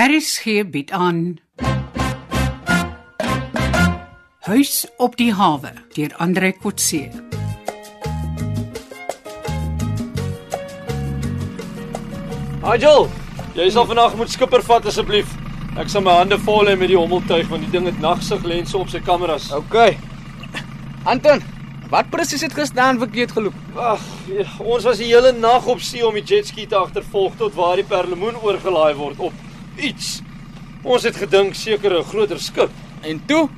RSG bied aan Huis op die hawe deur Andre Kotse. Nigel, jy sal vandag moet skipper vat asseblief. Ek sal my hande vol hê met die hommeltuig want die ding het nagsiglense op sy kameras. OK. Anton, wat presies het gestaan verkeerd geloop? Ag, ja, ons was die hele nag op see om die jetski te agtervolg tot waar die Perlemoen oorgelaai word op iets. Ons het gedink seker 'n groter skip. En toe?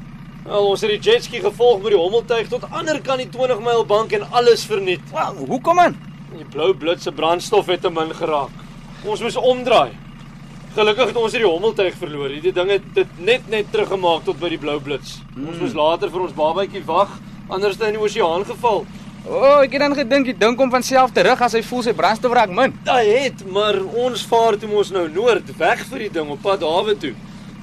Wel, ons het die jetski gevolg met die hommeltuig tot ander kant die 20 myl bank en alles verniet. Wel, hoekom man? Die blou blits se brandstof het te min geraak. Ons moes omdraai. Gelukkig het ons nie die hommeltuig verloor nie. Die ding het dit net net teruggemaak tot by die blou blits. Ons moes later vir ons babatjie wag, anders het hy in die oseaan geval. O, oh, ek het dan gedink die ding kom van self terug as hy voel sy brandstof raak min. Hy het, maar ons vaar toe mos nou noord weg vir die ding op pad hawe toe.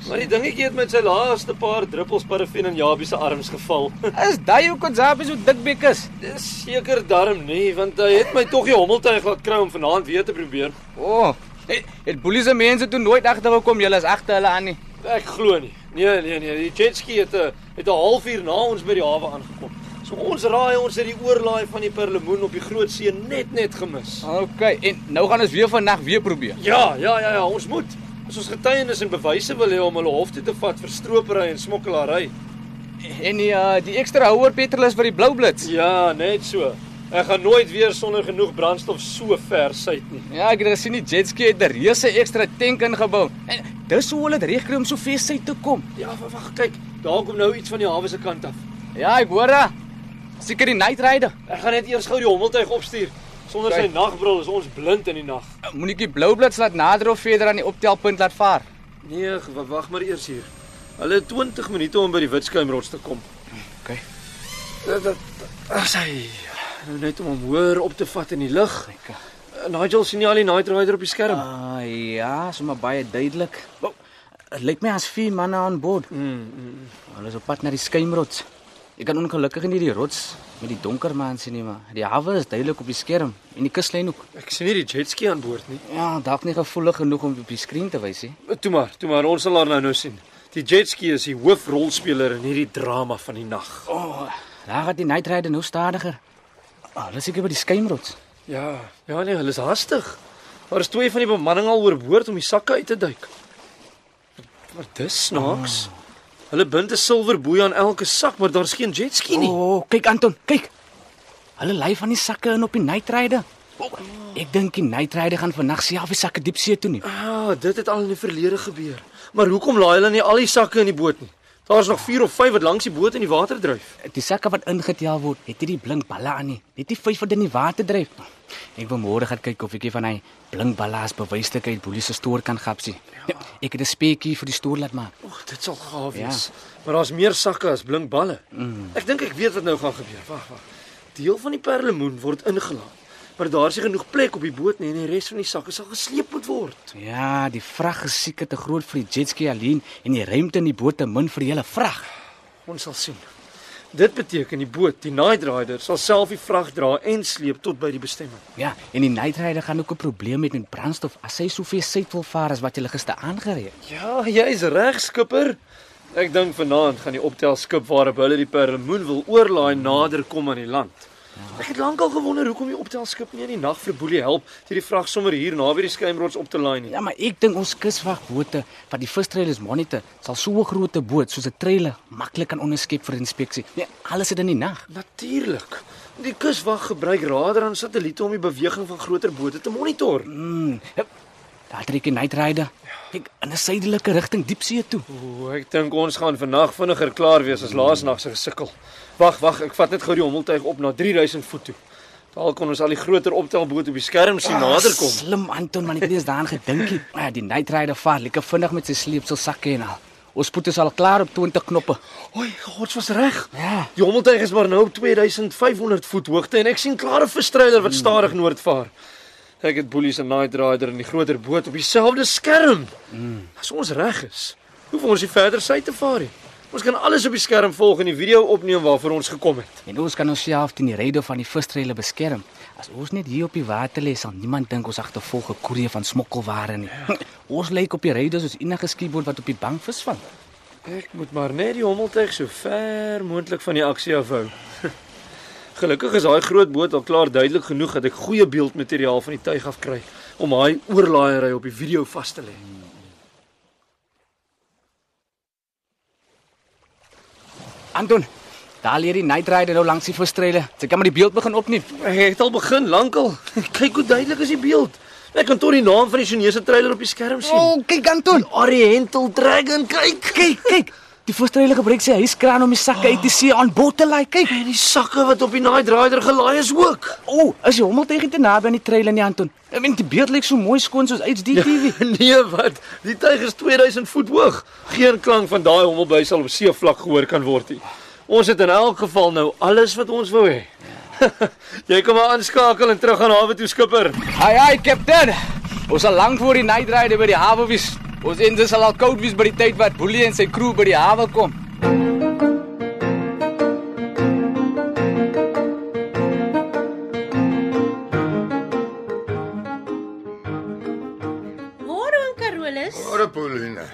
Maar die dingetjie het met sy laaste paar druppels parafin in Jabie se arms geval. Is daai hoe Konzabi so dikbek is? Dis seker darm nie, want hy het my tog die hommeltuig laat kry om vanaand weer te probeer. O, oh, het, het boelies se mense toe nooit agtergekom julle is agter hulle aan nie. Ek glo nie. Nee, nee, nee, die jetski het 'n het 'n halfuur na ons by die hawe aangekom. So ons raai ons het die oorlaai van die Perlemoen op die Groot See net net gemis. OK, en nou gaan ons weer vannag weer probeer. Ja, ja, ja, ja, ons moet. As ons getuienis en bewyse wil hê om hulle hof toe te vat vir stropery en smokkelary. En die uh, die ekstra houer petrol is vir die blou blits. Ja, net so. Ek gaan nooit weer sonder genoeg brandstof so ver suid nie. Ja, ek het gesien die jetski het 'n reuse ekstra tank ingebou. En dis hoe hulle dit reg kry om so ver suid te kom. Ja, wag, kyk. Daar kom nou iets van die hawe se kant af. Ja, ek hoor dit. Seker die night rider. Ek gaan net eers gou die hommeltuig opstuur. Sonder sy nagbril is ons blind in die nag. Moenie die blou blits laat nader of verder aan die optelpunt laat vaar. Nee, wa- wag maar eers hier. Hulle het 20 minute om by die Witskuimrots te kom. OK. Dat dat as hy nou net om hom hoër op te vat in die lug. Uh, Nigel sien nie al die Night Rider op die skerm. Ah, ja, sommer baie duidelik. Dit lyk my as vier manne aan boord. Mm, mm. Hulle is op pad na die skuimrots. Ek kan ongelukkig nie die rots met die donker maan sien nie, maar die hawe is duidelik op die skerm en die kuslyn ook. Ek sien nie die jetski aan boord nie. Ja, dalk nie gevoelig genoeg om op die skerm te wys nie. Uh, Toe maar, toe maar, ons sal haar nou nou sien. Die jetski is die hoofrolspeler in hierdie drama van die nag. O, oh, daar gaan die night rider nou stadiger. Ah, hulle is seker by die skuimrots. Ja, ja nee, hulle is hastig. Maar is twee van die bemanning al oorboord om die sakke uit te duik. Maar dis snaaks. Oh. Hulle bind 'n silwerboei aan elke sak, maar daar's geen jetski O, nie. oh, kyk Anton, kyk. Hulle lê van die sakke in op die night rider. Oh, ek dink die night rider gaan vannag self die sakke diep see toe nie. Ah, dit het al in die verlede gebeur. Maar hoekom laai hulle nie al die sakke in die boot nie? Daar's nog 4 of 5 wat langs die boot in die water dryf. Die sakke wat ingetel word, het nie die blink balle aan nie. Net die vyf wat in die water dryf. Ek wil môre gaan kyk of ek een van hy blink balle as bewysstukke uit Boelie se stoor kan gapsie. Ja. Ek het 'n speetjie vir die stoor laat maak. O, dit sal gaaf wees. Ja. Maar daar's meer sakke as blink balle. Mm. Ek dink ek weet wat nou gaan gebeur. Wag, wag. Deel van die perlemoen word ingelaat. Maar daar's nie genoeg plek op die boot nie en die res van die sakke sal gesleep moet word. Ja, die vrag is seker te groot vir die jetski alleen en die ruimte in die boot te min vir die hele vrag. Ons sal sien. Dit beteken die boot, die Night Rider, sal self die vrag dra en sleep tot by die bestemming. Ja, en die night rider gaan ook 'n probleem hê met brandstof as hy soveel suid wil vaar as wat jy gister aangery het. Ja, jy's reg, skipper. Ek dink vanaand gaan die optelskip waarop hulle die Perlemoen wil oorlaai nader kom aan die land. Ek het lankal gewonder hoekom die optelskip nie in die nag vir Boelie help deur die vrag sommer hier naby die skuimrots op te laai nie. Ja, maar ek dink ons kuswagbote wat die visstrailers monitor, sal so 'n groot boot soos 'n trailer maklik kan onderskep vir inspeksie. Nee, alles het in die nag. Natuurlik. Die kuswag gebruik radar en satelliete om die beweging van groter bote te monitor. Mm. Daar trek die night rider. Kyk, in 'n suidelike rigting diepsee toe. O, ek dink ons gaan vandag vinniger klaar wees as laasnag se gesukkel. Wag, wag, ek vat net gou die hommeltuig op na 3000 voet toe. Daar kon ons al die groter optelboot op die skerm sien nader kom. Slim Anton, man, ek het nie eens daaraan gedink nie. Ja, die night rider vaar lekker vinnig met sy sleepsel sakke en al. Ons spoed is al klaar op 20 knoppe. Oei, God was reg. Ja. Die hommeltuig is maar nou op 2500 voet hoogte en ek sien klare verstryder wat stadig noord vaar. Ek het Boelie se Night Rider in die groter boot op dieselfde skerm. As ons reg is, hoef ons nie verder suid te vaar nie. Ons kan alles op die skerm volg en die video opneem waarvoor ons gekom het. En ons kan onsself teen die ryde van die visstrele beskerm As ons net hier op die water lê, sal niemand dink ons agtervolg 'n koerier van smokkelware nie. ons lyk op die raider soos enige skieboot wat op die bank visvang. Ek moet maar net die hommeltuig so ver moontlik van die aksie afhou. Gelukkig is daai groot boot al klaar duidelik genoeg dat ek goeie beeldmateriaal van die tuig af kry om daai oorlaaiery op die video vas te lê. Anton, daar lê die night rider nou langs die voorstreile. Sy kan maar die beeld begin opneem. Ek het al begin lankal. Kyk hoe duidelik is die beeld. Ek kan tot die naam van die Chinese trailer op die skerm sien. Oh, kyk Anton. Oriental Dragon, kyk. Kyk, kyk. Die voorstreile gebruik sy huiskraan om die sakke uit te see aan bod te lê. Kyk. En die sakke wat op die Night Rider gelaai is ook. O, oh, is jy hommeltuig te naby aan die trailer nie Anton? Ek meen die beeld lyk so mooi skoon soos HD TV. nee, wat? Die tuig is 2000 voet hoog. Geen klank van daai hommelbuis sal op seevlak gehoor kan word nie. Ons het in elk geval nou alles wat ons wou hê. jy kom maar aanskakel en terug aan hawe toe skipper. Ai ai, kaptein. Ons sal lank voor die night rider by die hawe wees. Ons ende sal al koud wees by die tyd wat Boelie en sy crew by die hawe kom. Môre oom Carolus. Ore Pauline.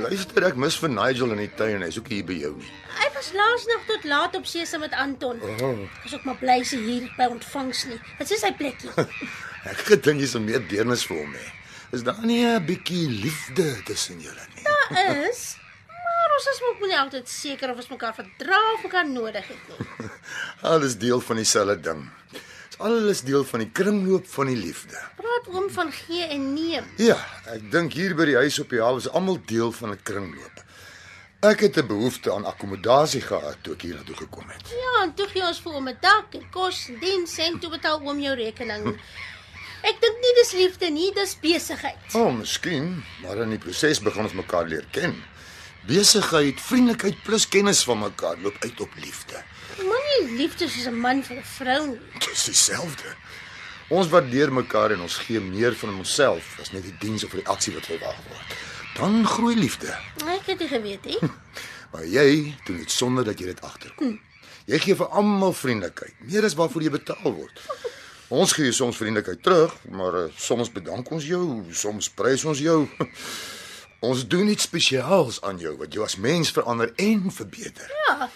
Luister, ek mis vir Nigel in die tuin hy's ook hier by jou nie. Hy was laas nog tot laat op see saam met Anton. Oh. Ek is ook maar bly sy hier by ontvangs nie. Dit is sy plekkie. Ek gedink jy's meer deernis vir hom hè. Is daar nie 'n bietjie liefde tussen julle nie? Daar is. Maar ons is mos nie altyd seker of ons mekaar verdra of mekaar nodig het nie. Alles deel van dieselfde ding. Dis alles deel van die kringloop van die liefde. Praat oom van gee en neem. Ja, ek dink hier by die huis op die hawe is almal deel van 'n kringloop. Ek het 'n behoefte aan akkommodasie gehad toe ek hier na toe gekom het. Ja, en toe gee ons vir oom 'n dak en kos en diens en toe betaal oom jou rekening. Ek dink nie dis liefde nie, dis besigheid. O, oh, miskien, maar in die proses begin ons mekaar leer ken. Besigheid, vriendelikheid plus kennis van mekaar loop uit op liefde. Maar nie liefde soos 'n man vir 'n vrou nie. Dis dieselfde. Ons waardeer mekaar en ons gee meer van onsself as net die diens of die aksie wat verwag word. Dan groei liefde. Ek het nie geweet nie. Maar jy doen dit sonder dat jy dit agterkom. Jy gee vir almal vriendelikheid, meer as waarvoor jy betaal word. Ons gee soms vriendelikheid terug, maar uh, soms bedank ons jou, soms prys ons jou. Ons doen iets spesiaals aan jou wat jou as mens verander en verbeter. Ja,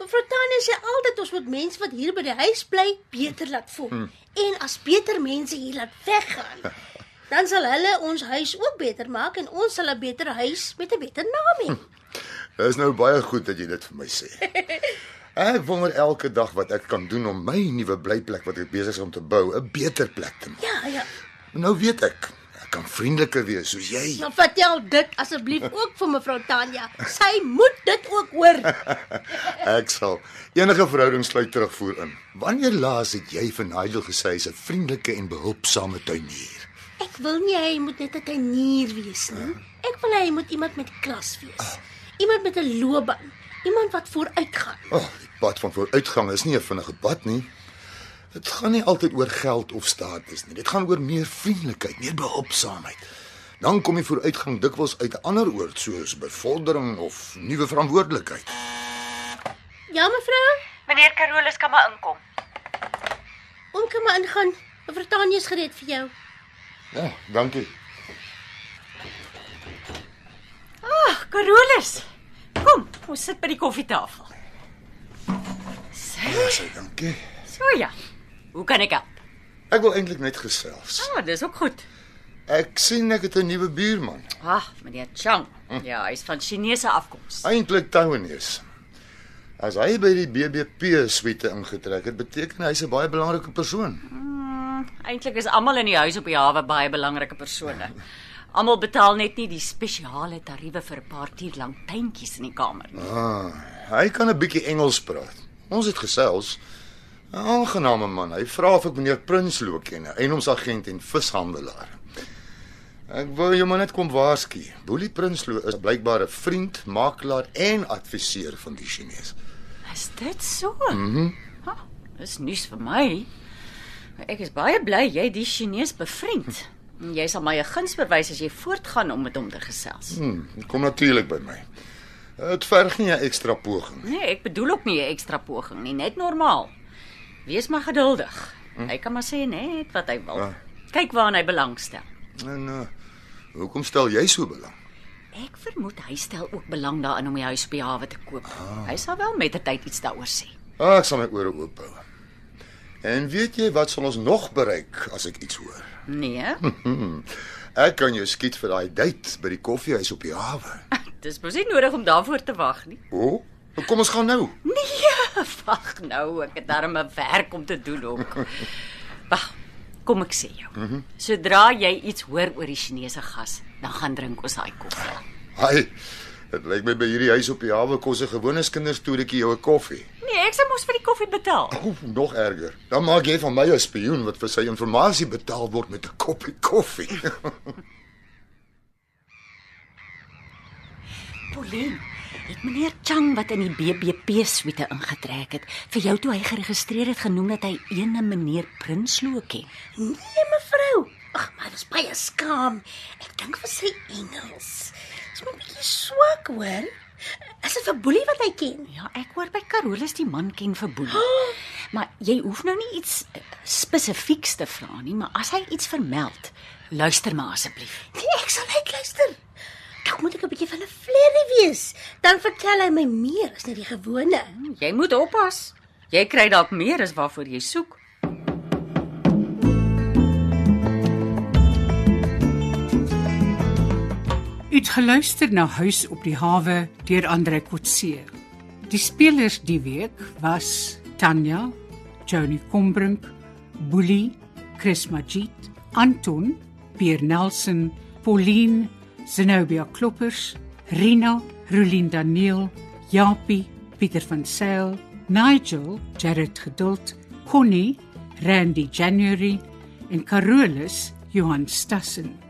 mevrou Tanya sê altyd ons moet mense wat hier by die huis bly beter laat voel. Hmm. En as beter mense hier laat weggaan, dan sal hulle ons huis ook beter maak en ons sal 'n beter huis met 'n beter naam hê. Dit is nou baie goed dat jy dit vir my sê. Ek wonder elke dag wat ek kan doen om my nuwe blyplek wat ek besig is om te bou 'n beter plek te maak. Ja, ja. Nou weet ek, ek kan vriendeliker wees soos jy. Maar vertel dit asseblief ook vir mevrou Tanya. Sy moet dit ook hoor. Ek sal enige verhouding sluit terugvoer in. Wanneer laas het jy vir Nigel gesê hy's 'n vriendelike en behulpsame tuinier? Ek wil nie hy moet net 'n tuinier wees nie. Ek wil hy moet iemand met klas wees. Iemand met 'n loopbaan. Iemand wat vooruitgaan. O, oh, die pad van vooruitgang is nie 'n vinnige pad nie. Dit gaan nie altyd oor geld of status nie. Dit gaan oor meer vriendelikheid, meer behulpsaamheid. Dan kom die vooruitgang dikwels uit 'n ander oord soos bevordering of nuwe verantwoordelikheid. Ja, mevrou. Meneer Carolus kan maar inkom. Oom kan maar ingaan. Mevrou Tanya is gereed vir jou. Ja, dankie. Ag, Carolus. Kom, sit by die koffietafel. Ja, sê dankie. So ja. Hoe kan ek help? Ek wil eintlik net gesels. Ah, dis ook goed. Ek sien ek het 'n nuwe buurman. Ag, meneer Chang. Ja, hy's van Chinese afkoms. Eintlik Taiwanese. As hy by die BBP suite ingetrek het, beteken hy's 'n baie belangrike persoon. Eintlik is almal in die huis op die hawe baie belangrike persone. Almal betaal net nie die spesiale tariewe vir 'n paar uur lank tuintjies in die kamer nie. Ah, hy kan 'n bietjie Engels praat. Ons het gesels. 'n Aangename man. Hy vra of ek meneer Prinsloo ken, 'n eiendomsagent en vishandelaar. Ek wou jou maar net kom waarsku. Boelie Prinsloo is blykbaar 'n vriend, makelaar en adviseur van die Chinese. Is dit so? Mhm. Mm ha, dis nuus vir my. Ek is baie bly jy die Chinees bevriend. Jy sal my 'n guns bewys as jy voortgaan om met hom te gesels. Hm, dit kom natuurlik by my. Dit verg nie 'n ekstra poging nie. Nee, ek bedoel ook nie 'n ekstra poging nie, net normaal. Wees maar geduldig. Hy kan maar sê net wat hy wil. Ja. Kyk waarna hy belangstel. En uh, hoekom stel jy so belang? Ek vermoed hy stel ook belang daarin om die huis op die hawe te koop. Hy sal wel met die tyd iets daaroor sê. Ah, ek sal my ore oop hou. En weet jy wat sal ons nog bereik as ek iets hoor? Nee, Ek kan jou skiet vir daai date by die koffiehuis op die hawe. dis mos nie nodig om daarvoor te wag nie. O, oh, kom ons gaan nou. Nee, wag nou, ek het darm 'n werk om te doen ook. Wag, kom ek sê jou. Sodra jy iets hoor oor die Chinese gas, dan gaan drink ons daai koffie. Haai. Dit lyk my by hierdie huis op die hawe kos 'n gewone kinderstoetjie jou 'n koffie. Nee, ek sal mos vir die koffie betaal. O, nog erger. Dan maak jy van my 'n spioen wat vir sy inligting betaal word met 'n koppie koffie. Pauline, het meneer Chang wat in die BBP suite ingetrek het, vir jou toe hy geregistreer het genoem dat hy ene meneer Prinsloo ken. Nee, mevrou. Ag, maar dis baie skaam. Ek dink vir sy Engels. Dis maar 'n bietjie swak, hoor. Is dit vir Boelie wat hy ken? Ja, ek hoor by Carolus die man ken vir Boelie. Maar jy hoef nou nie iets eh, spesifieks te vra nie, maar as hy iets vermeld, luister maar asseblief. Nee, ek sal net luister. Dalk moet ek 'n bietjie van 'n vlerrie wees. Dan vertel hy my meer as net die gewone. Jy moet oppas. Jy kry dalk meer as waarvoor jy soek. U het geluister na Huis op die hawe deur Andre Kotse. Die spelers die week was Tanya, Johnny Combrink, Boelie, Chris Magid, Anton, Pierre Nelson, Pauline, Zenobia Kloppers, Rina, Rulien Daniel, Japie, Pieter van Sail, Nigel, Jared Geduld, Connie, Randy January en Carolus Johan Stassen.